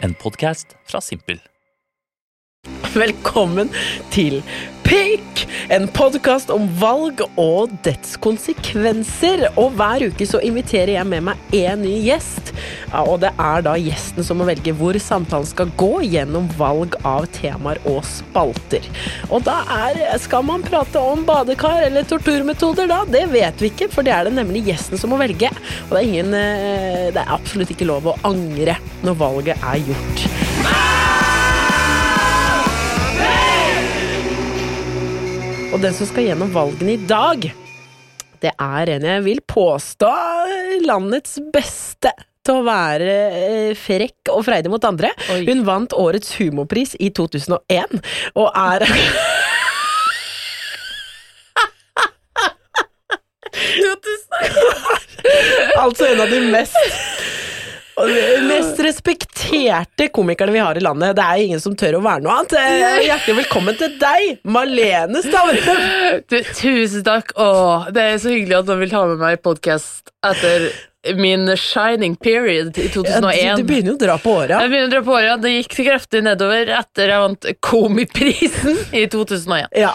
En podkast fra Simpel. Velkommen til Pikk, en podkast om valg og dets konsekvenser. Og hver uke så inviterer jeg med meg én ny gjest. Og det er da gjesten som må velge hvor samtalen skal gå gjennom valg av temaer og spalter. Og da er, skal man prate om badekar eller torturmetoder, da? Det vet vi ikke, for det er det nemlig gjesten som må velge. Og det er, ingen, eh, det er absolutt ikke lov å angre når valget er gjort. Og den som skal gjennom valgene i dag, det er en jeg vil påstå landets beste til å være eh, frekk og freidig mot andre. Oi. Hun vant årets humorpris i 2001, og er altså en av de mest mest respekterte komikerne vi har i landet. Det er ingen som tør å være noe annet. Eh, Hjertelig velkommen til deg, Malene Stavrum. Tusen takk. Åh, det er så hyggelig at noen vil ta med meg i podkast etter min shining period i Ja, 2001. Du, du begynner jo å dra på åra. jeg begynner å dra på året. Det gikk kraftig nedover etter jeg vant Komiprisen i 2001. Ja.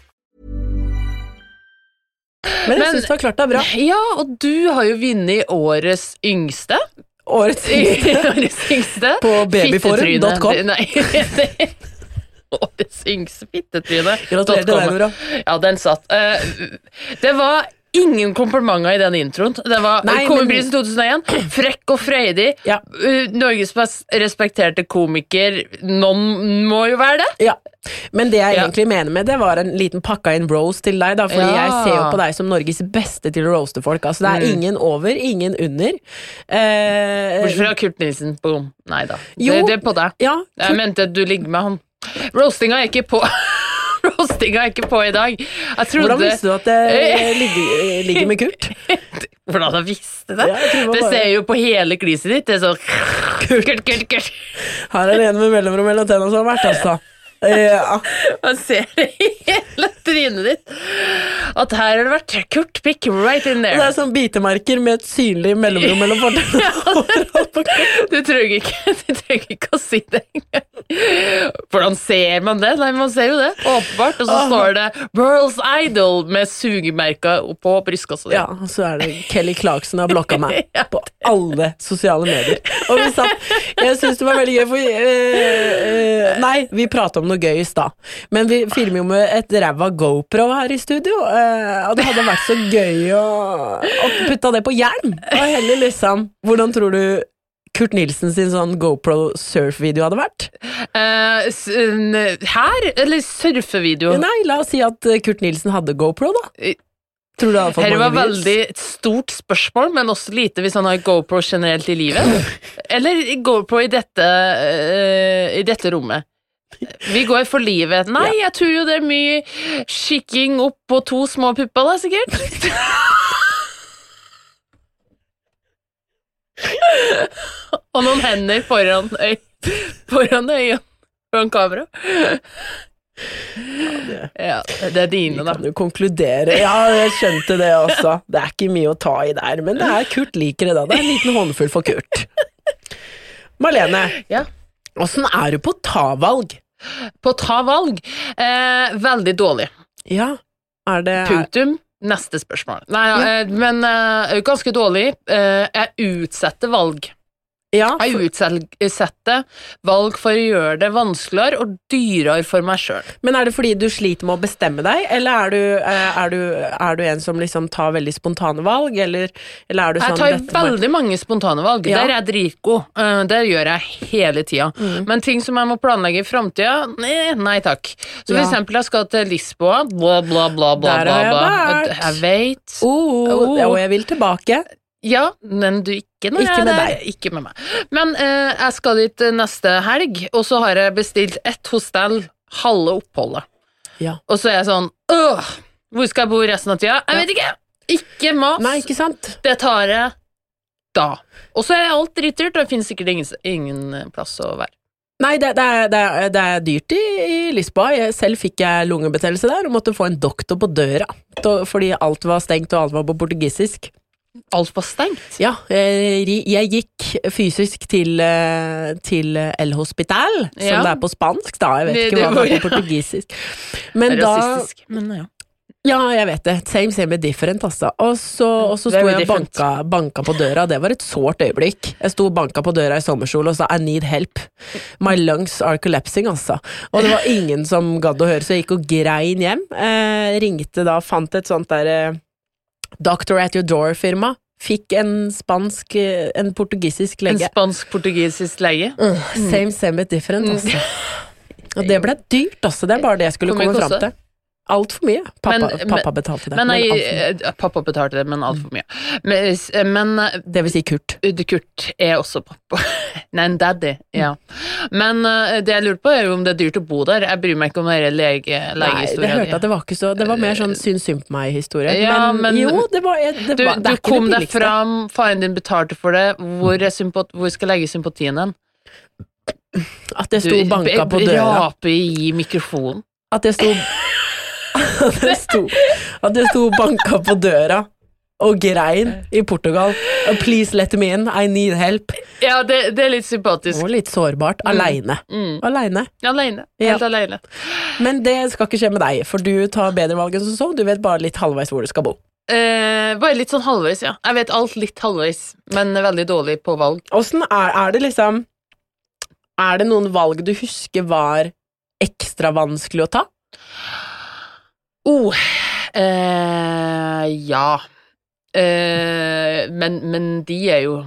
Men jeg syns du har klart deg bra. Ja, og du har jo vunnet Årets yngste. Årets yngste. Årets yngste. På babyforum.com. Nei. Årets yngste fittetryne. Gratulerer til deg, Nora. Ja, den satt. Uh, det var ingen komplimenter i den introen. Det var Nei, Komiprisen 2001. Frekk og freidig. Ja. Eh, Norges mest respekterte komiker. Noen må jo være det. Ja. Men det jeg Ja. egentlig mener med det, var en liten pakka inn rose til deg. Da, fordi Ja. jeg ser jo på deg som Norges beste til å roaste folk. Altså, det er Mm. ingen over, ingen under. Eh, Bortsett fra Kurt Nilsen. Boom. Nei da. Jo. Det, det er på deg. ja, Jeg mente du ligger med han. Roastinga er ikke på. Roastinga er ikke på i dag. Jeg trodde Hvordan visste du at det ligger, ligger med Kurt? Hvordan jeg visste det? Ja, jeg det det bare- ser jo på hele gliset ditt. Det er sånn Kurt, Kurt, Kurt. Her er det en med mellomrom mellom tenna som har vært altså. Ja. Man ser det i hele trynet ditt. At her har det vært Kurt Pick right in there. Det er sånn bitemerker med et synlig mellomrom mellom fortennene. Du trenger ikke, du trenger ikke å si det engang. Hvordan ser man det? Nei, man ser jo det. Åpenbart. Og så står det 'World's Idol' med sugemerka på brystkassa di. Ja, så er det Kelly Clarkson har blokka meg på alle sosiale medier. Og vi satt Jeg syns det var veldig gøy, for eh, eh, Nei, vi prata om noe gøy i stad, men vi filmer jo med et ræva GoPro her i studio, eh, og det hadde vært så gøy å, å putta det på hjelm, og heller liksom Hvordan tror du Kurt Nilsen sin sånn GoPro surf-video hadde vært? Uh, her, eller surfevideo? Nei, la oss si at Kurt Nilsen hadde GoPro, da. Tror du hadde fått Her var mange views? veldig et stort spørsmål, men også lite hvis han har GoPro generelt i livet. Eller GoPro i dette, eh, i dette rommet. Vi går for livet. Nei, jeg tror jo det er mye skikking opp på to små pupper, da, sikkert. Og noen hender foran øy, foran øya, foran kamera. Ja, det er dine, Vi Du kan jo konkludere. Ja, jeg skjønte det også. Det er ikke mye å ta i der, men det er Kurt liker det, da. Det er en liten håndfull for Kurt. Marlene, Ja. åssen er du på ta-valg? På ta valg. Eh, veldig dårlig. Ja, er det Punktum. Neste spørsmål. Nei, ja, eh, men eh, ganske dårlig. Eh, jeg utsetter valg. Ja, Jeg utsetter valg for å gjøre det vanskeligere og dyrere for meg sjøl. Men er det fordi du sliter med å bestemme deg, eller er du, eh, er du, er du en som liksom tar veldig spontane valg, eller, eller er du sånn Jeg tar veldig mange spontane valg. Ja. Der er jeg dritgod. Eh, Det gjør jeg hele tida. Mm. Men ting som jeg må planlegge i framtida, nei, nei takk. Så for Ja. eksempel, jeg skal til Lisboa, bla, bla, bla, bla. Der har jeg bla, vært. Jeg vet. Oh, Oh. Og jeg vil tilbake. Ja, men du, ikke når Ikke jeg er med der. deg. Ikke med meg. Men eh, jeg skal dit eh, neste helg, og så har jeg bestilt ett hostell halve oppholdet. Ja. Og så er jeg sånn Åh, Hvor skal jeg bo resten av tida? Jeg vet ikke! Ikke mas. Nei, ikke sant? Det tar jeg da. Og så er alt dritdyrt, og det finnes sikkert ingen, ingen plass å være. Nei, det, det, er, det, er, det er dyrt i, i Lisboa. Jeg, selv fikk jeg lungebetennelse der og måtte få en doktor på døra fordi alt var stengt og alt var på portugisisk. Alt var stengt. Ja, jeg, gikk fysisk til, eh, til El Hospital, som Ja. det er på spansk, da. Jeg vet Det- ikke hva det er på portugisisk. Men da Rasistisk. Men ja. Ja, jeg vet det. Same, same, different, altså. Og så, og så sto jeg og banka, banka på døra, det var et sårt øyeblikk. Jeg sto og banka på døra i sommerkjole og sa 'I need help'. My lungs are collapsing, altså. Og det var ingen som gadd å høre, så jeg gikk og grein hjem. Eh, ringte da, fant et sånt der Doctor at your door-firma. Fikk en spansk, eh, en portugisisk lege. En spansk-portugisisk lege. Mm. same, same, but different, altså. Og det ble dyrt, altså. Det er bare det jeg skulle komme fram til. Altfor mye. Pappa, Men- pappa betalte det. Men, men jeg, mye. eh, pappa betalte det, men altfor mye. Men, eh, men eh, Det vil si Kurt. Kurt er også pappa. Nei, en daddy. Ja. Men eh, det jeg lurer på, er om det er dyrt å bo der. Jeg bryr meg ikke om den lege, Nei, det hørte at det var ikke så Det var mer sånn syns synd på meg-historie. Ja, men, jo, det var, det Du, var det du kom deg fram, faren din betalte for det. Hvor, sympat hvor skal jeg legge sympatien hen? At jeg sto banka på døra. Rape i mikrofonen. At jeg sto At jeg sto, at jeg sto og banka på døra og grein i Portugal. Please let me in, I need help. Ja, det, det er litt sympatisk. Og litt sårbart. Aleine. Mm. Aleine. Alene. Ja. aleine. Men det skal ikke skje med deg, for du tar bedre valg enn som så. Du vet bare litt halvveis hvor du skal bo. Eh, bare litt sånn halvveis, ja. Jeg vet alt litt halvveis, men veldig dårlig på valg. Åssen er, er det liksom Er det noen valg du husker var ekstra vanskelig å ta? Oh, eh, ja. Eh, men, men de er jo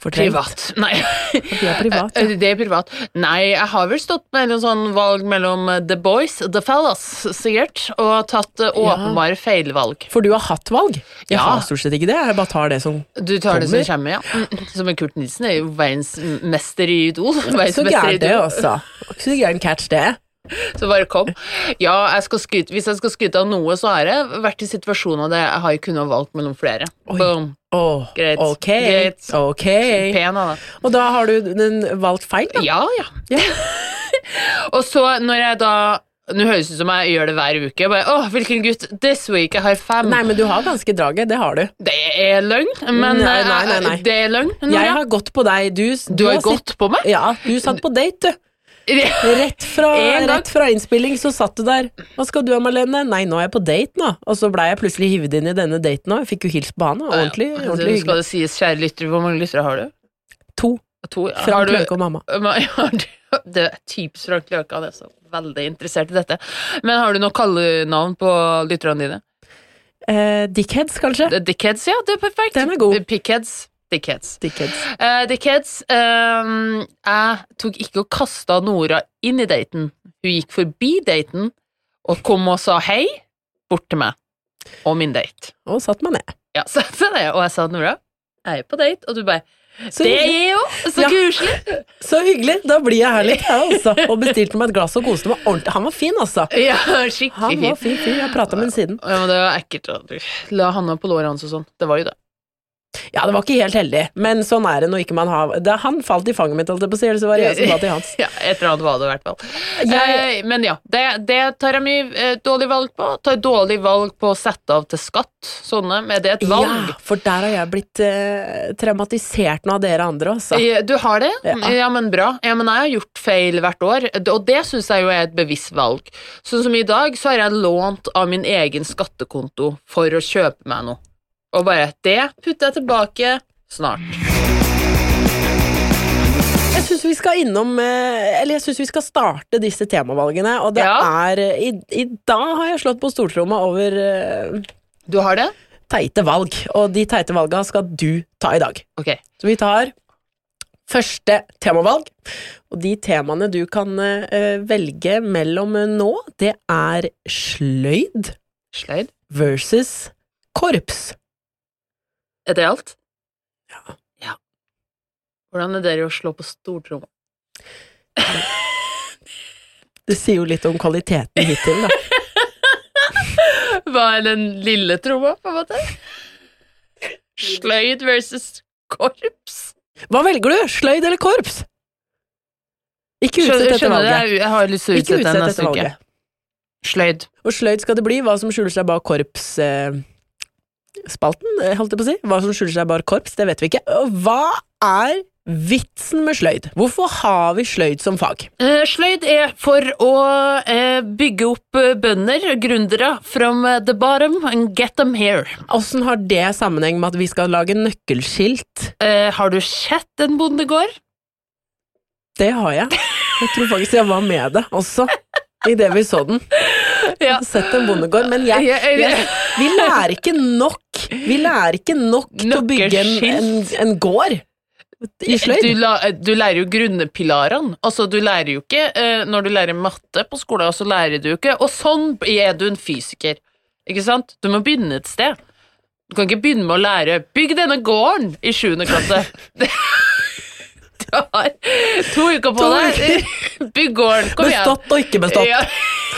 Fortrengt. privat. Nei. De er privat, ja. Eh, Det er privat. Nei, jeg har vel stått med en sånn valg mellom eh, the boys, the fellas, sikkert, og tatt åpenbare Ja. feilvalg. For du har hatt valg? Jeg Ja. har stort sett ikke det. Jeg bare tar det som kommer. Du tar det som Kommer. kommer, ja. Mm, Som en Kurt Nilsen er jo verdens mester i idol. Verdens Så gæren det, altså. Ikke så gæren catch, det. Så bare kom. Ja, jeg skryte, hvis jeg skal skryte av noe, så har jeg vært i situasjoner der jeg har kunnet valgt mellom flere. Boom. Oh, Greit. ok. Greit. okay. Pen da. Og da har du den valgt feil, da? Ja, ja. Ja. og så når jeg da Nå høres det ut som jeg gjør det hver uke. Bare, Åh, hvilken gutt this week? Jeg har fem. Nei, men du har ganske draget. Det har du. Det er løgn, men Nei, eh, nei, nei, nei. det er løgn. Nora. Jeg har gått på deg. Du, Du har har gått på meg? Ja, du satt på date, du. Rett fra, rett fra innspilling så satt du der. Hva skal du, ha, Malene? Nei, nå er jeg på date, nå. Og så blei jeg plutselig hivet inn i denne daten òg. Jeg fikk jo hilst på han. Ordentlig, Ja, ordentlig så Skal det sies, kjære lytter, hvor mange lyttere har du? To. To, ja. Frank Løke og mamma. Du- Det er typisk Frank Løke, han er så veldig interessert i dette. Men har du noe kallenavn på lytterne dine? Eh, dickheads, kanskje? Dickheads, ja, det er perfekt. Den er god. Pickheads. Dickheads. Dickheads. Uh, Dickheads ehm, Jeg tok ikke og kasta Nora inn i daten. Hun gikk forbi daten og kom og sa hei bort til meg og min date. Og satt meg ned. Ja, satt meg ned, Og jeg sa Nora, jeg er på date, og du bare Så Det er jo jeg òg! Så Ja. koselig! Så hyggelig! Da blir jeg her litt, jeg, også. Og bestilte meg et glass og koste meg ordentlig. Han var fin, altså. Ja, skikkelig Han var fin fyr. Jeg har prata med ham siden. Ja, men det var ekkelt. å- La handa på låret hans og sånn. Det var jo det. Ja, det var ikke helt heldig, men sånn er det når ikke man har det, Han falt i fanget mitt, holdt jeg på å si, eller så var det jeg som falt i hans. Ja, et eller annet var det i hvert fall. Jeg- Eh, men ja, det, det tar jeg mye eh, dårlig valg på. Tar dårlig valg på å sette av til skatt. Sånne, men det er et valg. Ja, for der har jeg blitt eh, traumatisert nå av dere andre, altså. Eh, Du har det? Ja. Ja. men bra. Ja, men jeg har gjort feil hvert år, og det syns jeg jo er et bevisst valg. Sånn som i dag, så har jeg lånt av min egen skattekonto for å kjøpe meg noe. Og bare Det putter jeg tilbake snart. Jeg syns vi skal innom eh, Eller jeg syns vi skal starte disse temavalgene, og det Ja. er eh, i, I dag har jeg slått på stortromma over eh, Du har det? teite valg, og de teite valga skal du ta i dag. Ok. Så vi tar første temavalg, og de temaene du kan velge mellom nå, det er sløyd Sløyd. versus korps. Er det alt? Ja. ja. Hvordan er det å slå på stortromma? Det sier jo litt om kvaliteten hittil, da. Hva er den lille tromma, på en måte? Sløyd versus korps? Hva velger du? Sløyd eller korps? Ikke utsett dette skjønner du? valget. Jeg jeg har lyst til å Ikke utsette utsett dette neste uke. valget. Sløyd. Og sløyd skal det bli. Hva som skjuler seg bak korps... eh, holdt jeg på å si. Hva som skjuler seg bak korps, det vet vi ikke. Hva er vitsen med sløyd? Hvorfor har vi sløyd som fag? Eh, Sløyd er for å eh, bygge opp eh, bønder, gründere, from eh, the bottom and get them here. Åssen har det sammenheng med at vi skal lage nøkkelskilt? Eh, har du sett en bondegård? Det har jeg. Jeg tror faktisk jeg var med det også. Idet vi så den. Har sett en bondegård, men jeg, jeg, vi lærer ikke nok Vi lærer ikke nok til å bygge en, en, en gård i Du, sløyd. Du, du lærer jo grunnepilarene. Altså, du lærer jo ikke eh, Når du lærer matte på skolen, så lærer du ikke Og sånn er du en fysiker. Ikke sant? Du må begynne et sted. Du kan ikke begynne med å lære 'bygg denne gården' i sjuende klasse. Du har to uker på deg. Bygg gården. Kom igjen. Bestått og ikke bestått. Ja,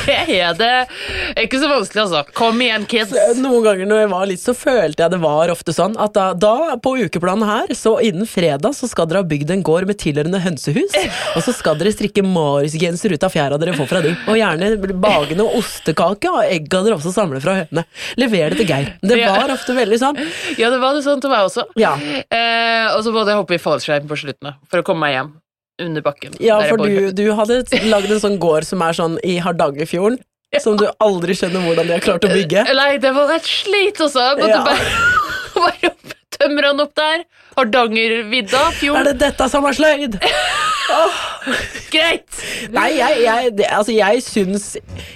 er det er ikke så vanskelig, altså. Kom igjen, kids. Noen ganger når jeg var litt, så følte jeg det var ofte sånn at da, da på ukeplanen her, så innen fredag så skal dere ha bygd en gård med tilhørende hønsehus, og så skal dere strikke Marius-genser ut av fjæra dere får fra de, og gjerne bage noe ostekake og egga dere også samler fra hønene. Lever det til Geir. Det var ofte veldig sånn. Ja, det var det sånn til meg også. Ja, Eh, og så måtte jeg hoppe i fallskjerm på slutten for å komme meg hjem under bakken. ja for du, du hadde lagd en sånn gård som er sånn i Hardangerfjorden, som du aldri skjønner hvordan de har klart å bygge. Nei, det var et slit også. Jeg måtte Ja. bare, bare tømmer han opp der. Hardangervidda, Er det dette som er sløyd? Greit! Nei, jeg, jeg, det, altså jeg syns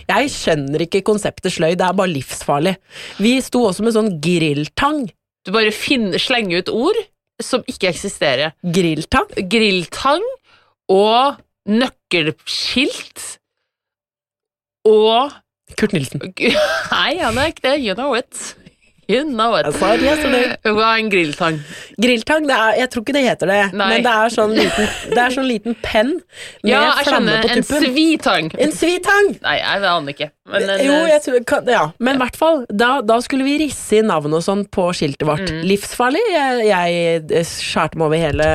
Jeg skjønner ikke konseptet sløyd, det er bare livsfarlig. Vi sto også med sånn grilltang. Du bare finner, slenger ut ord som ikke eksisterer. Grilltang? Grilltang og nøkkelskilt og Kurt Nilsen. Nei, han er ikke det. You know it. You know it. Sa det, det. Hva er en grilltang? Grilltang, det er, jeg tror ikke det heter det, Nei. men det er sånn liten, det er sånn liten penn med Ja, jeg flamme skjønner. på En svitang. En svitang! Nei, jeg aner ikke. Men en, Jo, jeg tror, kan- ja, men i hvert fall, da, da skulle vi risse inn navnet og sånn på skiltet vårt. Mm. Livsfarlig. Jeg, jeg skjærte meg over hele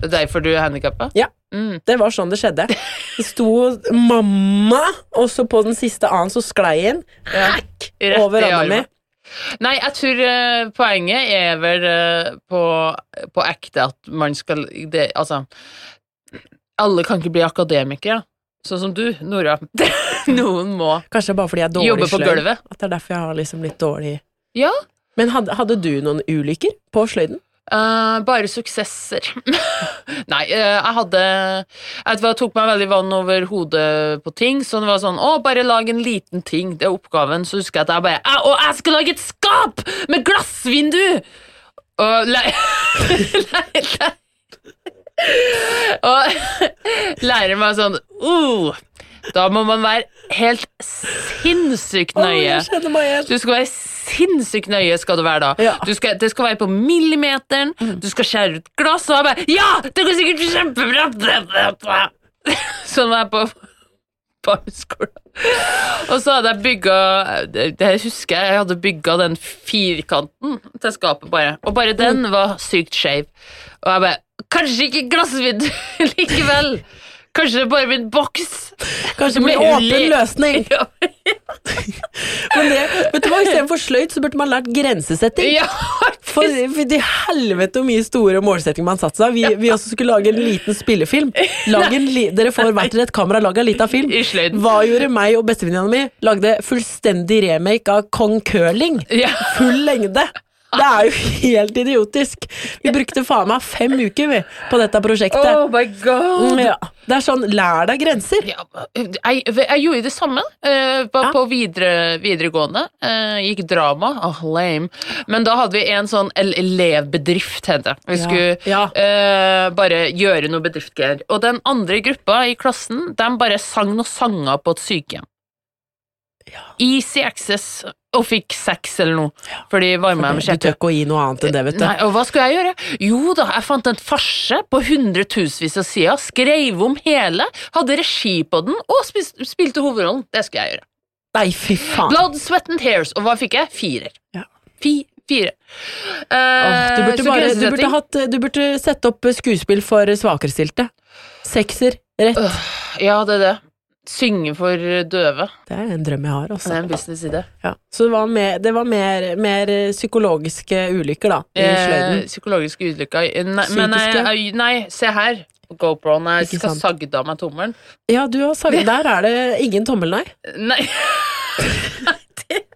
Derfor du er handikappa? Ja. Mm. Det var sånn det skjedde. Det sto 'mamma', og så på den siste a-en så sklei inn Hack! Rett over handa mi. Nei, jeg tror uh, poenget er vel uh, på, på ekte at man skal det, Altså, alle kan ikke bli akademikere. Sånn som du, Nora. Noen må Kanskje bare fordi jeg er dårlig sløyd. At det er derfor jeg har liksom litt dårlig Ja. Men hadde, hadde du noen ulykker på sløyden? Eh, bare suksesser. Nei, uh, jeg hadde Jeg hva, tok meg veldig vann over hodet på ting, så det var sånn Å, bare lag en liten ting. Det er oppgaven. Så husker jeg at jeg bare «Æ, Å, jeg skal lage et skap med glassvindu! Og le Og lærer meg sånn uh, Da må man være helt sinnssykt nøye. igjen. Du skal være sinnssykt nøye skal du være da. Ja. Du skal, det skal være på millimeteren, du skal skjære ut glass, og jeg bare Ja! Det går sikkert kjempebra! Sånn var jeg på barneskolen. Og så hadde jeg bygga det, husker jeg, jeg hadde bygga den firkanten til skapet, bare. Og bare den var sykt skeiv. Og jeg bare Kanskje ikke glassvidd likevel! Kanskje det bare blir en boks? Kanskje det blir åpen løsning. Ja, Men det, vet du hva, Istedenfor sløyd så burde man lært grensesetting. ja For, for de helvete hvor mye store målsettinger man satte seg. Vi, vi også skulle lage en liten spillefilm. En li, dere får hvert deres kamera, lag en liten film. Hva gjorde meg og bestevenninna mi? Lagde fullstendig remake av Kong Curling. Ja. Full lengde. Det er jo helt idiotisk. Vi brukte faen meg fem uker vi, på dette prosjektet. Oh my god! Mm, ja. Det er sånn, lær deg grenser. Ja, jeg, jeg gjorde det samme uh, på, Ja. på videre, videregående. Uh, gikk drama. Åh, lame. Men da hadde vi en sånn elevbedrift, het det. Vi Ja. skulle Ja. eh, bare gjøre noe bedriftgreier. Og den andre gruppa i klassen, de bare sang noen sanger på et sykehjem. Easy access, og fikk seks eller noe. Fordi de varma med Du tør ikke å gi noe annet enn det, vet du. Nei, og hva skulle jeg gjøre? Jo da, jeg fant en farse på hundretusenvis av sider, skrev om hele, hadde regi på den og spil spilte hovedrollen. Det skulle jeg gjøre. Nei, fy faen. Blood, sweat and tears. Og hva fikk jeg? Firer. Ja. Fi, fire. Uh, oh, du, burde bare, du, burde hatt, du burde sette opp skuespill for svakerestilte. Sekser, rett. Ja, det er det. Synge for døve. Det er en drøm jeg har, Det altså. er en businessidé. Ja. Så det var, mer, det var mer, mer psykologiske ulykker, da, i Eh, psykologiske ulykker. Nei, men nei, nei, se her. GoProen. Jeg skal sagde av meg tommelen. Ja, du har sagd Der er det ingen tommel, nei. Nei.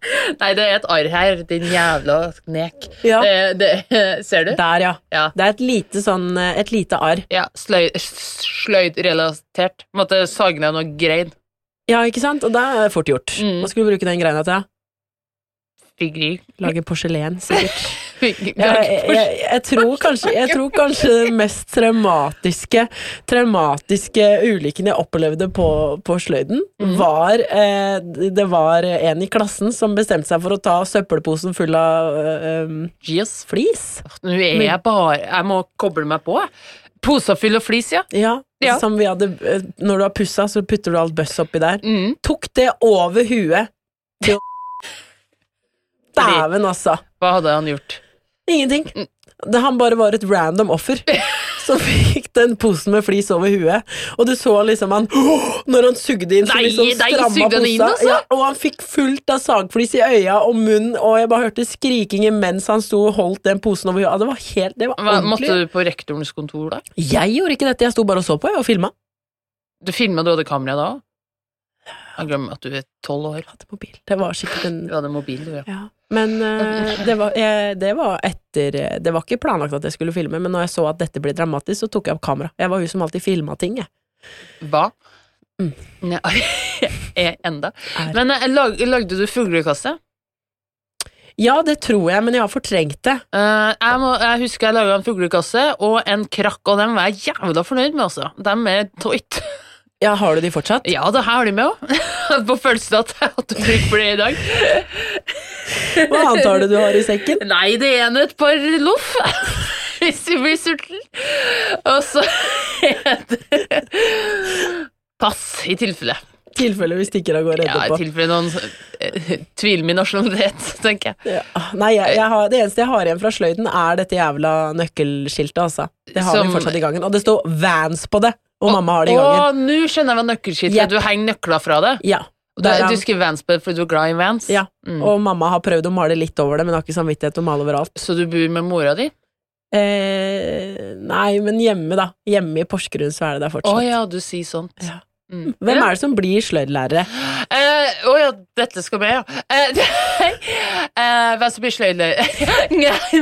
Nei, det er et arr her, din jævla nek. Ja. Det, det, ser du? Der, ja. Ja. Det er et lite sånn Et lite arr. ja sløyd, sløydrelatert. Måtte sage ned noe grein. Ja, ikke sant? Og det er fort gjort. Mm. Hva skulle du bruke den greina til? Figri. Lage porselen, sikkert. Jeg, jeg, jeg, jeg, tror kanskje, jeg tror kanskje den mest traumatiske Traumatiske ulykken jeg opplevde på, på sløyden, Mhm. var eh, Det var en i klassen som bestemte seg for å ta søppelposen full av eh, um, flis. Nå er jeg bare Jeg må koble meg på. Poser full av flis, ja. Ja, Ja. Som vi hadde eh, Når du har pussa, så putter du alt bøss oppi der. Mm. Tok det over huet til Dæven, altså. Hva hadde han gjort? Ingenting. Mm. Det, han bare var et random offer som fikk den posen med flis over huet. Og du så liksom han Når han sugde inn, så liksom stramma posa. altså? Ja, og han fikk fullt av sagflis i øya og munn, og jeg bare hørte skrikingen mens han sto og holdt den posen over huet. Det var helt Det var ordentlig. måtte du på rektorens kontor da? Jeg gjorde ikke dette, jeg sto bare og så på, jeg, og filma. Du filma, du hadde kamera da òg? Jeg glemmer at du er tolv år. Hadde mobil. Det var sikkert en Du hadde mobil, du, ja. ja. Men uh, det, var, jeg, det var etter Det var ikke planlagt at jeg skulle filme, men når jeg så at dette ble dramatisk, så tok jeg opp kamera. Jeg var hun som alltid filma ting, jeg. Hva? Mm. Nei, enda. Er. Men eh, lag, lagde du fuglekasse? Ja, det tror jeg, men jeg har fortrengt det. Uh, jeg, må, jeg husker jeg laga en fuglekasse og en krakk, og dem var jeg jævla fornøyd med, altså. Dem er toit. Ja, Har du de fortsatt? Ja, det her har de med òg. På følelsen at jeg hadde bruk for det i dag. Hva annet har du du har i sekken? Nei, det er nå et par loff. Hvis vi blir sulten. Og så Pass, i tilfelle. Tilfelle vi stikker av gårde Ja, i etterpå. tilfelle noen eh, tviler min nasjonalitet, tenker jeg. Ja. Nei, jeg, jeg har, det eneste jeg har igjen fra sløyden, er dette jævla nøkkelskiltet, altså. Det har Som- vi fortsatt i gangen. Og det står Vans på det, og mamma har det i gangen. Å, nå skjønner jeg hva nøkkelskilt Yep. er. Du henger nøkler fra det. Ja. Du, du skriver det fordi du er glad i Vans. ja. Mm. Og mamma har prøvd å male litt over det, men har ikke samvittighet til å male overalt. Så du bor med mora di? Eh, nei, men hjemme, da. Hjemme i Porsgrunn så er det der Å fortsatt. ja, du sier sånt. Ja. Mm. Hvem er det som blir sløydlærere? Eh, oh ja, dette skal med, ja. Eh, eh, hvem som blir sløydlærer?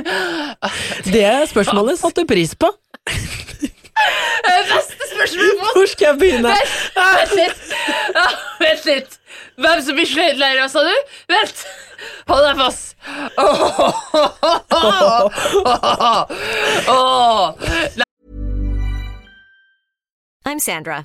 Det spørsmålet satte du pris på. Beste spørsmål Hvor skal jeg begynne? Vent litt! Ja, vent litt! Hvem som blir sløydlærer, sa du? Vent! Hold deg fast. Åh. I'm Sandra,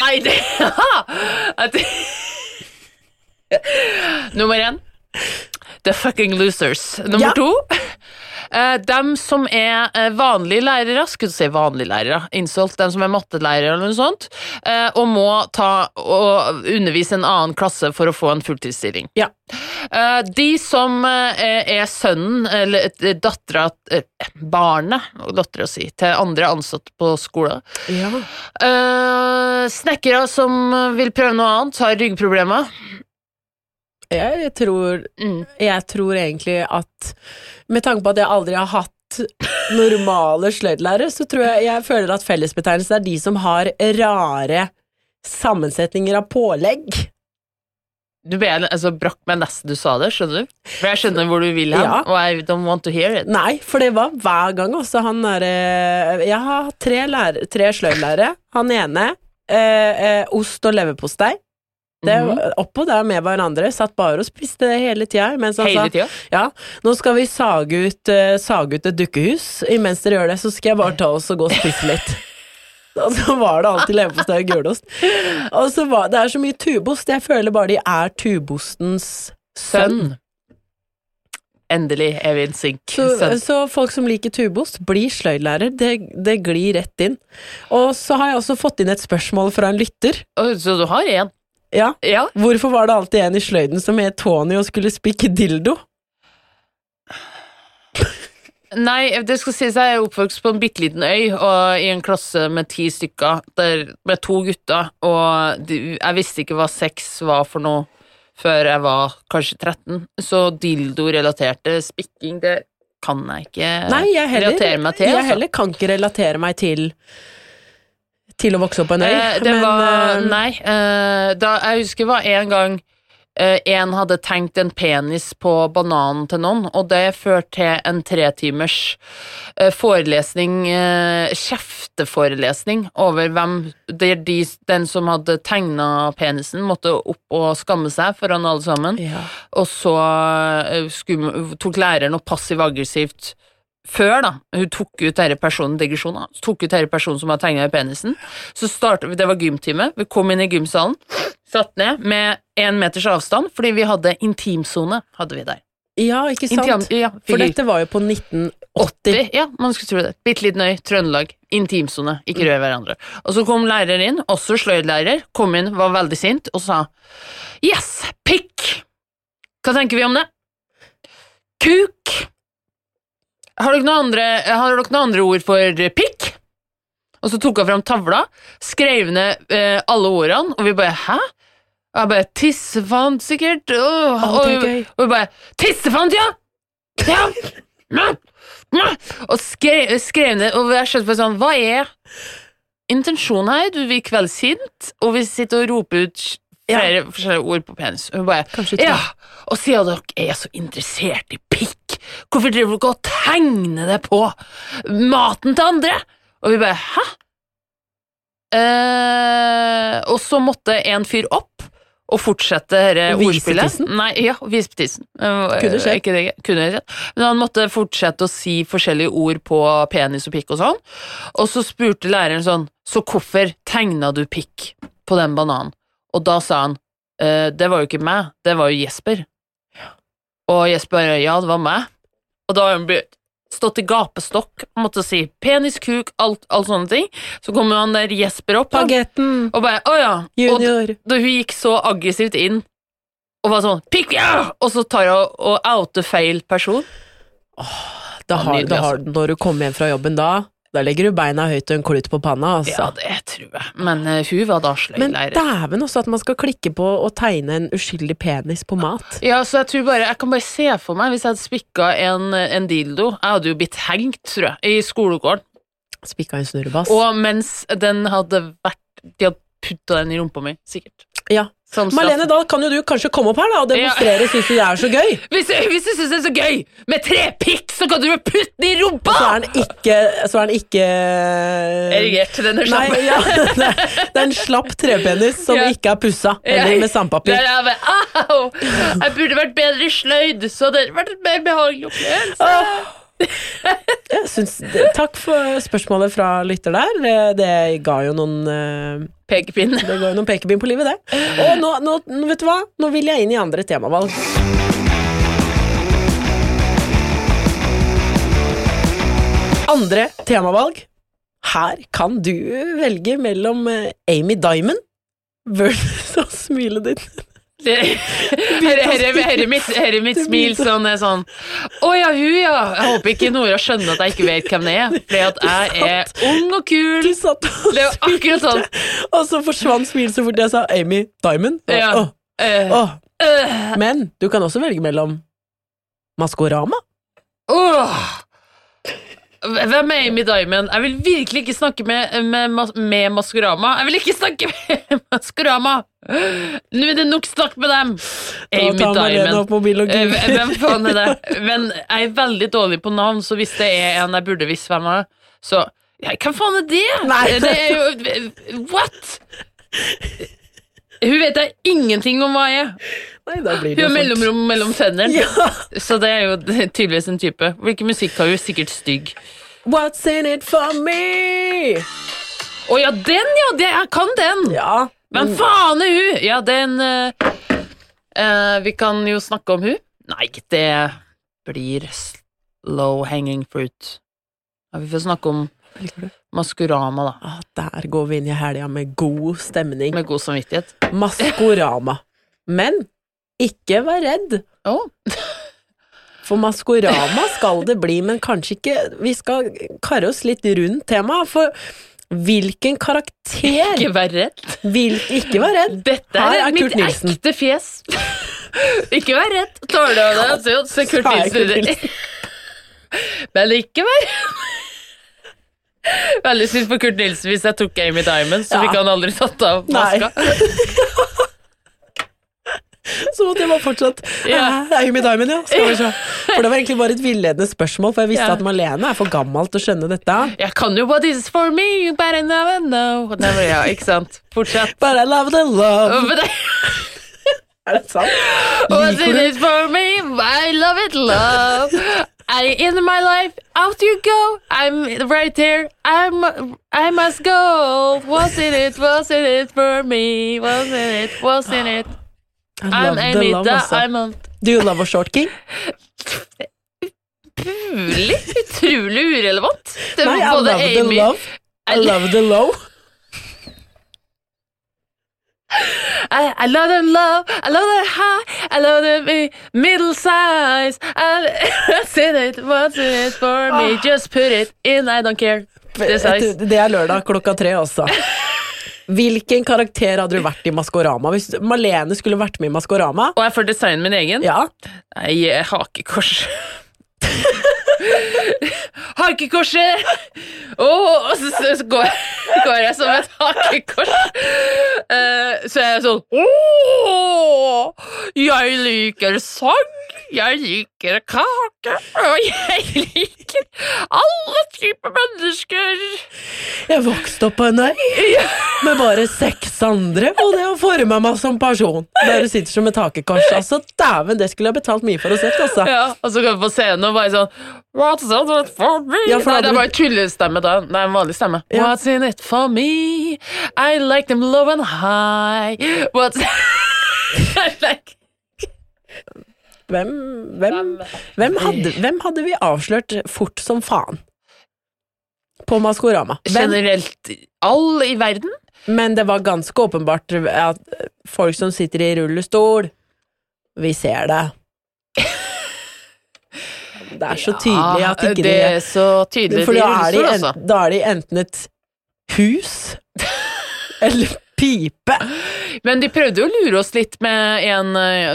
Nei, det At Nummer én The fucking losers. Nummer Ja. to dem som er eh, vanlige lærere, skulle du si vanlige lærere, insult, dem som er mattelærere eller noe sånt, eh, og må ta og undervise en annen klasse for å få en fulltidsstilling. Ja. Eh, de som eh, er sønnen, eller eh, dattera, eh, barnet, dattera si, til andre ansatte på skolen. Ja. Eh, snekkere som vil prøve noe annet, har ryggproblemer. Jeg tror, Mm. jeg tror egentlig at Med tanke på at jeg aldri har hatt normale sløydlærere, så tror jeg jeg føler at fellesbetegnelsen er de som har rare sammensetninger av pålegg. Du ble, altså, brakk meg nesten du sa det, skjønner du? For jeg skjønner hvor du vil hen, Ja. og I don't want to hear it. Nei, for det var hver gang også han derre Jeg har tre, lærer- tre sløydlærere. Han ene eh, eh, ost og leverpostei. Det -hmm. Oppå der med hverandre. Satt bare og spiste det hele tida. Mens han Hele sa tida? ja, nå skal vi sage ut, uh, sage ut et dukkehus. Imens dere gjør det, så skal jeg bare ta oss og gå og spise litt. Og så var det alltid leverpostei og gulost. Og så var det er så mye tubost. Jeg føler bare de er tubostens sønn. Endelig er vi en sink. Så, så folk som liker tubost, blir sløydlærer. Det, det glir rett inn. Og så har jeg også fått inn et spørsmål fra en lytter. Så du har én? Ja, Ja. Hvorfor var det alltid en i sløyden som het Tony og skulle spikke dildo? Nei, det skal sies jeg er oppvokst på en bitte liten øy, og i en klasse med ti stykker, der, med to gutter, og de, jeg visste ikke hva sex var for noe før jeg var kanskje 13, så dildo-relaterte spikking, det kan jeg ikke Nei, jeg heller, relatere meg til. jeg altså. heller kan ikke relatere meg til til å vokse opp på en øy. Eh, det men, var eh, Nei. Eh, da, jeg husker det var en gang eh, en hadde tenkt en penis på bananen til noen, og det førte til en tretimers eh, forelesning, eh, kjefteforelesning, over hvem de, den som hadde tegna penisen, måtte opp og skamme seg foran alle sammen. ja. Og så eh, skulle, tok læreren og passiv-aggressivt før, da, hun tok ut denne personen, digresjonen, tok ut denne personen som hadde tegnet i penisen, så startet vi, det var gymtime, vi kom inn i gymsalen, satt ned med en meters avstand, fordi vi hadde intimsone, hadde vi der. ja, ikke sant? Intim, ja, For dette var jo på 1980. Ja, man skulle tro det. Bitte liten øy, Trøndelag, intimsone, ikke rør hverandre. Og så kom læreren inn, også sløydlærer, kom inn, var veldig sint, og sa Yes, pikk! Hva tenker vi om det? Kuk! Har dere noen andre, har dere noen andre ord for pikk? Og så tok hun fram tavla, skrev ned eh, alle ordene, og vi bare Hæ? Og jeg bare Tissefant, sikkert. Oh, og, vi- og vi bare Tissefant, ja! Ja! Og skrev, skrev ned, og jeg skjønte bare sånn Hva er intensjonen her? Du blir kveldssint, og vi sitter og roper ut flere forskjellige ord på penis. Og hun bare. Ja! Og siden dere er så interessert i pikk, hvorfor driver ikke og tegner det på maten til andre? Og vi bare Hæ? Eh, og så måtte en fyr opp og fortsette dette ordspillet. Nei, ja, vise tissen. Eh, Kunne skjedd. Ikke det, kunne skjedd. Men han måtte fortsette å si forskjellige ord på penis og pikk og sånn. Og så spurte læreren sånn, så hvorfor tegna du pikk på den bananen? Og da sa han, «Eh, det var jo ikke meg, det var jo Jesper. Og Jesper ja, det var meg. Og da har hun blitt stått i gapestokk og måtte si penis, kuk, alt, alt sånne ting. Så kommer han der Jesper opp han, og bare, å ja. Og junior. da hun gikk så aggressivt inn og var sånn, pikk, ja! Og så tar hun og outer feil person. Da Ja, har, da har, altså. når du kommer hjem fra jobben da, da legger du beina høyt og en klut på panna, altså. Ja, det tror jeg. Men uh, hun var da Men sløydlærer. dæven også at man skal klikke på å tegne en uskyldig penis på mat. Ja, så jeg tror bare, jeg kan bare se for meg hvis jeg hadde spikka en, en dildo Jeg hadde jo blitt hengt, tror jeg, i skolegården. Spikka en snurrebass. Og mens den hadde vært De hadde putta den i rumpa mi, sikkert. Ja. Sånn. Marlene, da kan jo du kanskje komme opp her da, og demonstrere, syns du det er så gøy? Hvis, hvis du syns det er så gøy med tre pikk, så kan du jo putte den i rumpa! Så er den ikke, så er den ikke Erigert. Den er slapp. Nei, ja, det er- det er en slapp trepenis som Ja. ikke er pussa, eller med sandpapir. Jeg Au! Jeg burde vært bedre sløyd, så det hadde vært en mer behagelig opplevelse. Jeg syns, takk for spørsmålet fra lytter der. Det, det ga jo noen eh, Pekepinn. Det ga jo noen pekepinn på livet, det. Og nå, nå, vet du hva? Nå vil jeg inn i andre temavalg. Andre temavalg. Her kan du velge mellom eh, Amy Diamond versus smilet smile ditt. Herre, mitt, herre mitt smil sånn er sånn Å ja, hun ja. Jeg håper ikke Nora skjønner at jeg ikke vet hvem det er. Fordi at jeg er ung og kul. Du satt og Det var akkurat sånn. Og så forsvant smilet så fort jeg sa Amy Diamond. Og, Ja. Eh, øh, Men du kan også velge mellom Maskorama. åh. Hvem er Amy Diamond? Jeg vil virkelig ikke snakke med, med, med Maskorama. Jeg vil ikke snakke med Maskorama! Nå er det nok snakk med dem! Amy Da Diamond. Eh. Hvem faen er det? Men jeg er veldig dårlig på navn, så hvis det er en jeg burde visst hvem er, så ja, Hvem faen er det? Nei. Det er jo What?! Hun vet da ingenting om hva jeg er. Nei, da blir Hun har mellomrom mellom tennene. Ja. Så det er jo tydeligvis en type. Hvilken musikk har hun? Sikkert stygg. What's in it for me? Å ja, den, ja! Det, jeg kan den! Ja. Men faen er hun! Ja, den uh, uh, Vi kan jo snakke om hun. Nei, det blir slow hanging fruit. Ja, vi får snakke om Maskorama, da. Ah, der går vi inn i helga med god stemning. Med god samvittighet. Maskorama. Men ikke vær redd, Oh. for Maskorama skal det bli, men kanskje ikke Vi skal karre oss litt rundt temaet, for hvilken karakter ikke vær redd. vil Ikke vær redd. Dette er, er mitt Nilsen. ekte fjes. ikke vær redd. Tåler du det? Se, Kurt Nilsen. Men ikke vær Veldig synd for Kurt Nilsen hvis jeg tok Amy Diamond, så Ja. fikk han aldri tatt av maska. Så måtte jeg bare fortsatt Ja. Amy Diamond, ja. Skal vi se. For det var egentlig bare et villedende spørsmål, for jeg visste Ja. at Marlene er for gammel til å skjønne dette. Jeg kan jo what is for me, but I never know. Never, ja, ikke sant? Fortsett. But I love the love. Er det sant? What Liker du it for me? I love it, love. I in my life, out you go. I'm right here. I'm I must go. In it? In it for me? In it? In it? I I'm the Amy. love, altså. I'm a Do you love a short king? utrolig, utrolig urelevant. Det Nei, I love love the love. I love the low. I, I love them low, I love them high, I love them mi- middle size. I, said it? What's in it for me? Just put it in, I don't care. Det er lørdag klokka tre også. Hvilken karakter hadde du vært i Maskorama? Hvis Malene skulle vært med i Maskorama? Og jeg får designe min egen? Ja. Nei, hakekors. Hakekorset! Oh, og så, så, så går, går jeg som et hakekors. Uh, så er jeg sånn oh, jeg liker sang, jeg liker kake, og jeg liker alle typer mennesker. Jeg vokste opp på en øy med bare seks andre, og det å forma meg som person. Der du sitter som et hakekors. Altså, dæven, det skulle jeg betalt mye for å sett, altså. Ja, og så kan vi på scenen og bare sånn What's in it for me? Ja, for Nei, det var en tullestemme da. Nei, en vanlig stemme. Ja. What's in it for me? I like them low and high. What's I like Hvem, hvem, hvem, hadde, hvem hadde vi avslørt fort som faen? På Maskorama. Hvem? Generelt all i verden? Men det var ganske åpenbart at folk som sitter i rullestol Vi ser det. Det er så tydelig at ikke det er så tydelig For da er, de rullestol, en, da er de enten et hus eller pipe. Men de prøvde jo å lure oss litt med en eh,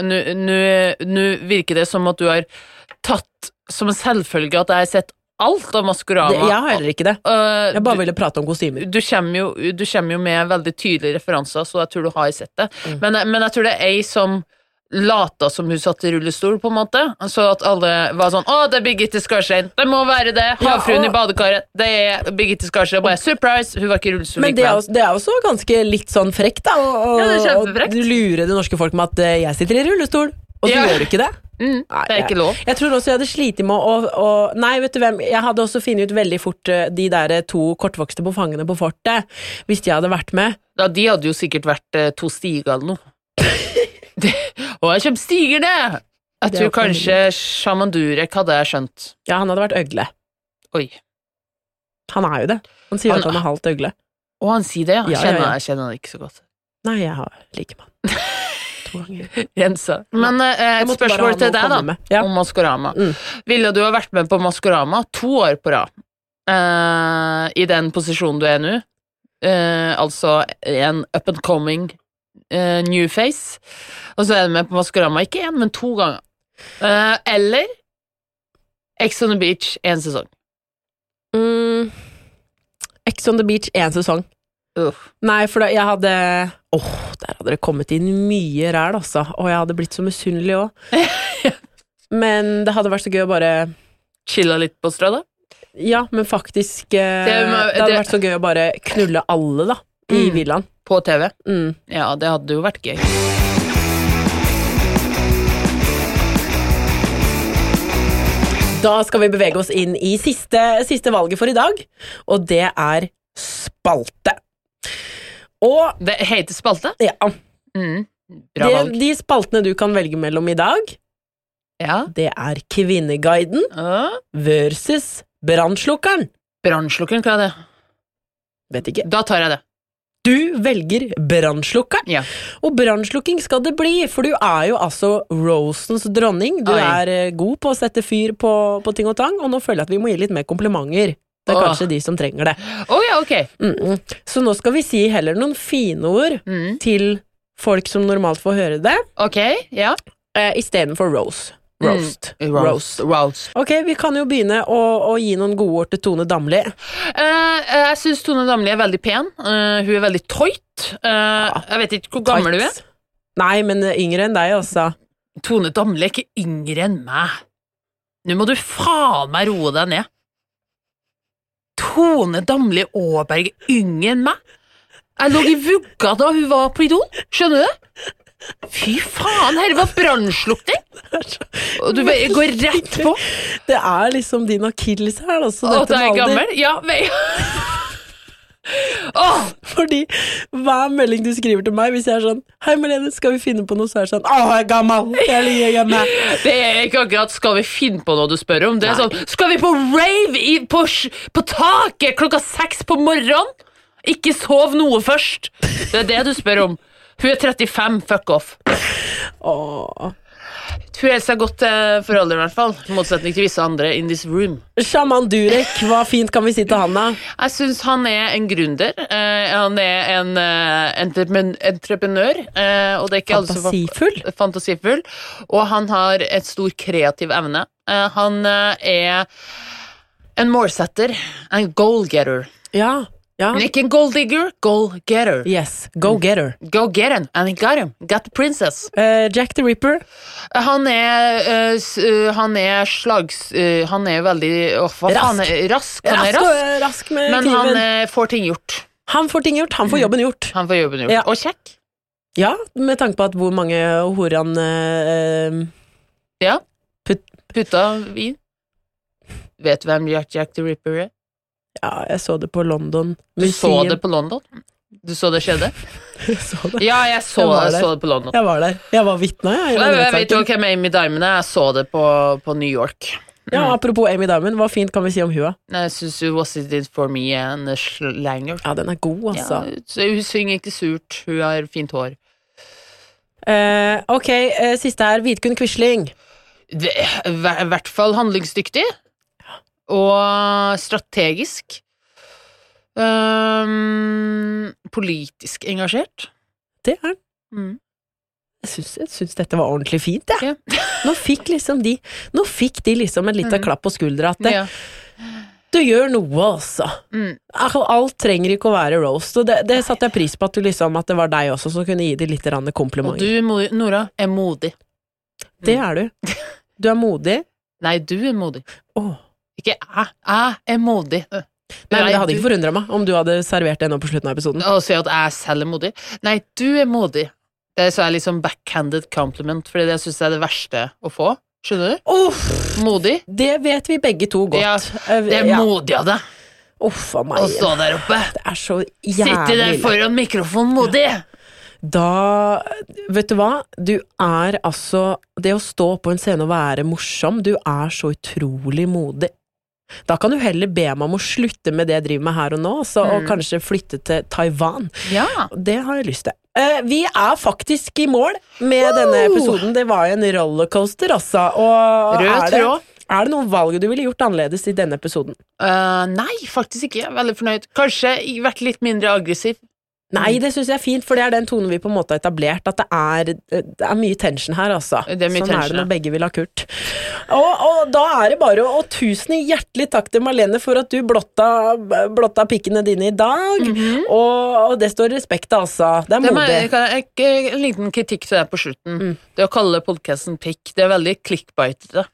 Nå- virker det som at du har tatt som en selvfølge at jeg har sett alt av Maskorama. Det, jeg har heller ikke det. Øh, Jeg bare ville prate om kostymer. du kommer, jo, du kommer jo med veldig tydelige referanser, så jeg tror du har sett det. Mm. Men, men jeg tror det er ei som lata som hun satt i rullestol, på en måte. Så at alle var sånn 'Å, det er Birgitte Skarstein'. Det må være det! Ja, Havfruen og- i badekaret. Det er Birgitte Skarstein. Bare surprise! Hun var ikke i rullestol Men det er, også, det er også ganske litt sånn frekt, da. Og, Ja, det er kjempefrekt. og lure det norske folk med at eh, jeg sitter i rullestol, og så Ja. gjør du ikke det. Mm, det er ikke lov. Jeg, tror også jeg hadde slitt med å, å Nei, vet du hvem, jeg hadde også funnet ut veldig fort eh, de der to kortvokste på Fangene på fortet, hvis de hadde vært med. Ja, de hadde jo sikkert vært eh, to stiger eller noe. det, og jeg kommer stiger! Jeg tror kanskje Shaman Durek hadde skjønt. Ja, han hadde vært øgle. Oi. Han er jo det. Han sier Han at han er halvt øgle. Å, han sier det, ja. Ja, ja, Kjenner, ja. Jeg kjenner han ikke så godt. Nei, jeg har liker man. To ganger. Rensa. Men eh, et spørsmål til deg, da. Ja. Om Maskorama. Mm. Ville du ha vært med på Maskorama to år på rad? Eh, I den posisjonen du er nå? Eh, altså en up and coming eh, new face. Og så er du med på Maskorama ikke én, men to ganger. Uh, eller Ex on the Beach én sesong. Mm. Ex on the beach én sesong. Uff. Nei, for da, jeg hadde Åh, der hadde det kommet inn mye ræl, altså. Og jeg hadde blitt så misunnelig òg. Men det hadde vært så gøy å bare Chilla litt på stranda? Ja, men faktisk eh, det, Det hadde vært så gøy å bare knulle alle, da. I Mm. villaen. På TV? Mm. Ja, det hadde jo vært gøy. Da skal vi bevege oss inn i siste, siste valget for i dag, og det er spalte. Og Det heter spalte? ja, Mm. Bra valg. De, de spaltene du kan velge mellom i dag, Ja. det er Kvinneguiden Uh, versus Brannslukkeren. Brannslukkeren, hva er det? Vet ikke. Da tar jeg det. Du velger brannslukkeren. Ja. Og brannslukking skal det bli, for du er jo altså Rosens dronning. Du Oi. er eh, god på å sette fyr på, på ting og tang, og nå føler jeg at vi må gi litt mer komplimenter. Det er Åh. kanskje de som trenger det. Oh, ja, okay. Mm -mm. Så nå skal vi si heller noen fine ord Mm. til folk som normalt får høre det, Ok, ja. eh, istedenfor Rose. Roast. Mm. Roast. Roast. Ok, vi kan jo begynne å, å gi noen gode ord til Tone Damli. Eh, jeg syns Tone Damli er veldig pen. Eh, hun er veldig tøyt. Eh, jeg vet ikke hvor gammel du er. Nei, men eh, yngre enn deg, altså. Tone Damli er ikke yngre enn meg. Nå må du faen meg roe deg ned. Tone Damli Aaberg er yngre enn meg? Jeg lå i vugga da hun var på Idol, skjønner du? Fy faen, her var brannslukking! Og du går rett på. Det er liksom din akilles her, altså. Å, da er jeg gammel? Ja, men Oh! Fordi hver melding du skriver til meg, hvis jeg er sånn Hei, Malene, skal vi finne på noe? Så er det sånn Å, jeg er gammel! Jeg ligger hjemme!' Det er ikke akkurat 'skal vi finne på noe' du spør om. Det er Nei. sånn 'skal vi på rave i, på, på taket klokka seks på morgenen'? Ikke sov noe først. Det er det du spør om. Hun er 35, fuck off. Åh. Hun holder seg godt til for i hvert fall. I motsetning til visse andre in this room. Sjaman Durek, hva fint kan vi si til han, da? Jeg syns han er en gründer. Eh, han er en eh, entrepen entreprenør. eh, og det er ikke alle som Fantasifull? fantasifull, og han har et stor kreativ evne. Eh, han eh, er en målsetter, en goal-getter. Ja. Ja. Men ikke en goal-digger, goal-getter. Yes. Go getter. Go get him, and he got him. Got the princess. Uh, Jack the Ripper. Han er, uh, eh, han er slags... Uh, han er veldig oh, Rask. er rask. Han er Rask, rask, rask men han kniven. eh, får ting gjort. Han får ting gjort, han får jobben gjort. Han får jobben gjort. Ja. Og kjekk. Ja, med tanke på at hvor mange horer han eh, Ja. Putt- Putta vin. Vet du hvem Jack, Jack the Ripper er? Ja, jeg så det på London Du så det på London? Du så det skjedde? Jeg så det. Ja, jeg så, Jeg jeg så det på London. Jeg var der. Jeg var vitne, jeg. Jeg, jeg vet jo hvem Amy Diamond er. Jeg så det på, på New York. Ja, apropos Amy Diamond, hva fint kan vi si om hua? Jeg syns hun was it it for me and slanger. Ja, den er god, altså. Ja, så hun synger ikke surt. Hun har fint hår. Uh, ok, uh, siste her. Vidkun Quisling. I hvert fall handlingsdyktig. Og strategisk. Um, politisk engasjert. Det er han. Mm. Jeg syns, dette var ordentlig fint, jeg. Ja. Nå fikk liksom de Nå fikk de liksom en liten klapp på skuldra at det, Ja. Du gjør noe, altså. Mm. Alt trenger ikke å være roast, og det, det satte jeg pris på at, du liksom, at det var deg også som kunne gi de litt komplimenter. Og du, Nora, er modig. Det er du. Du er modig. Nei, du er modig. Åh. Ikke jeg. Jeg er modig. Nei, men Det hadde ikke forundra meg om du hadde servert det nå på slutten av episoden. Å si at jeg selv er modig? Nei, du er modig. Det så er liksom backhanded compliment, Fordi det syns jeg er det verste å få. Skjønner du? Uff, Modig. det vet vi begge to godt. Ja, Eh, Det er ja. modig av deg Uff a å stå der oppe. Det er så Sitte der foran mikrofonen modig. Da Vet du hva? Du er altså Det å stå på en scene og være morsom, du er så utrolig modig. Da kan du heller be meg om å slutte med det jeg driver med her og nå, så, og Mm. kanskje flytte til Taiwan. Ja. Det har jeg lyst til. Uh, vi er faktisk i mål med denne episoden. Det var en rollercoaster, altså. Og Rød er det, tråd. er det noen valg du ville gjort annerledes i denne episoden? Uh, nei, faktisk ikke. Jeg er veldig fornøyd. Kanskje vært litt mindre aggressiv. Nei, det syns jeg er fint, for det er den tonen vi på en måte har etablert. At det er, det er mye tension her, altså. Det er mye sånn er det når begge vil ha Kurt. Og, og da er det bare å tusen hjertelig takk til Marlene for at du blotta, blotta pikkene dine i dag. og, og det står respekt av, altså. Det er. Det modig. jeg- en liten kritikk til deg på slutten. Mm. Det å kalle podkasten pikk, det er veldig clickbitete.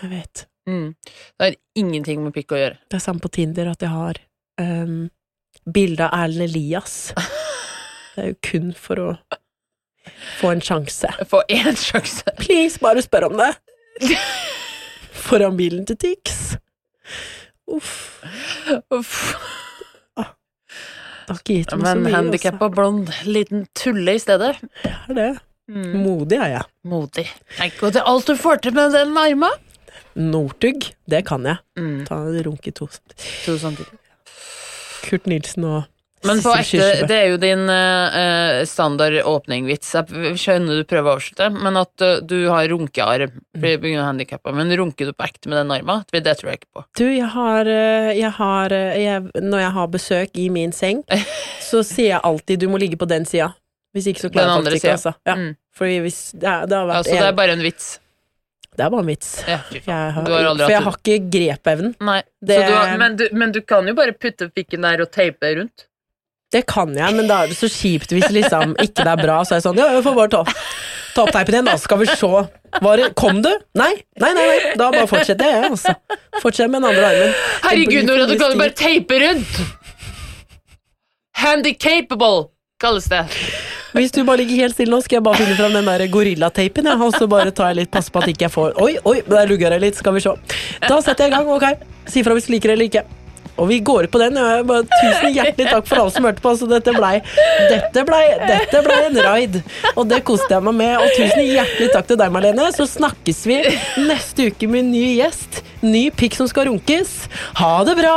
Jeg vet. Mm. Det har ingenting med pikk å gjøre. Det er samme på Tinder at jeg har um, bilde av Erlend Elias. Det er jo kun for å få en sjanse. Få én sjanse. Please, bare spør om det. Foran bilen til Tix. Uff. Uff. Det har ikke gitt meg så Men mye. handikappa blond liten tulle i stedet. Ja Det er det. Mm. Modig er jeg. Modig. Tenk på det alt du får til med den arma. Northug, det kan jeg. Mm. Ta en runk i to. To samtidig. Kurt Nilsen og Men på ekte, det er jo din uh, standard åpningvits. Jeg skjønner du prøver å avslutte, men at uh, du har runkearm pga. er handikappa. Men runker du på ekte med den arma? Det det tror jeg ikke på. Du, jeg har, eh, jeg har jeg, Når jeg har besøk i min seng, så sier jeg alltid 'du må ligge på den sida'. Hvis ikke så klarer jeg faktisk ikke. Altså. Ja. Mm. Fordi hvis det, er- det har vært Altså, det er bare en vits. Det er bare en vits. Ja. Jeg har, har for jeg har ikke grepevnen. Men, du, men du kan jo bare putte pikken der og teipe rundt. Det kan jeg, men da er det så kjipt hvis liksom ikke det er bra. Så er jeg sånn Ja, jeg får bare ta, ta opp teipen igjen, da skal vi se. Var det, kom du? Nei? Nei, nei, nei. Da bare fortsetter jeg, altså. Fortsett med den andre armen. Herregud, Nora, du kan jo bare teipe rundt! Handicapable kalles det. Hvis du bare ligger helt stille nå, skal jeg bare finne fram den der gorillateipen, ja, og så bare tar jeg litt pass på at ikke jeg får Oi, oi, der lugger jeg litt, skal vi se. Da setter jeg i gang, ok. Si fra hvis du liker det eller ikke. Og vi går på den. Ja. Tusen hjertelig takk for alle som hørte på. Så dette blei dette blei, dette blei en raid, og det koste jeg meg med. Og tusen hjertelig takk til deg, Marlene. Så snakkes vi neste uke med en ny gjest. Ny pikk som skal runkes. Ha det bra!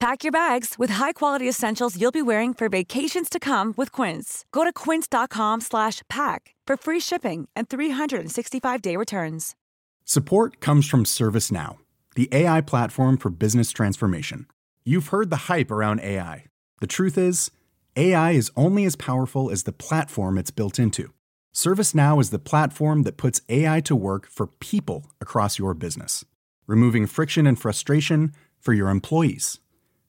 Pack your bags with high-quality essentials you'll be wearing for vacations to come with Quince. Go to quince.com slash pack for free shipping and 365-day returns. Support comes from ServiceNow, the AI platform for business transformation. You've heard the hype around AI. The truth is, AI is only as powerful as the platform it's built into. ServiceNow is the platform that puts AI to work for people across your business, removing friction and frustration for your employees,